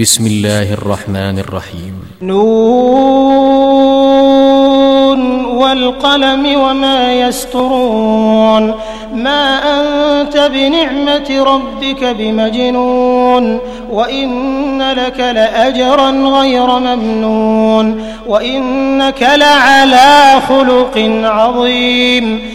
بسم الله الرحمن الرحيم. نون والقلم وما يسترون. ما أنت بنعمة ربك بمجنون. وإن لك لأجرا غير ممنون. وإنك لعلى خلق عظيم.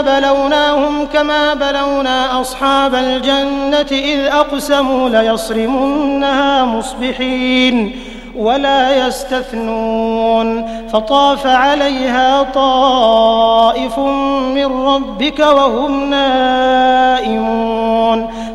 بلوناهم كما بلونا أصحاب الجنة إذ أقسموا ليصرمنها مصبحين ولا يستثنون فطاف عليها طائف من ربك وهم نائمون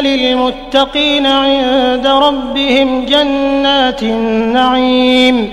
للمتقين عند ربهم جنات النعيم.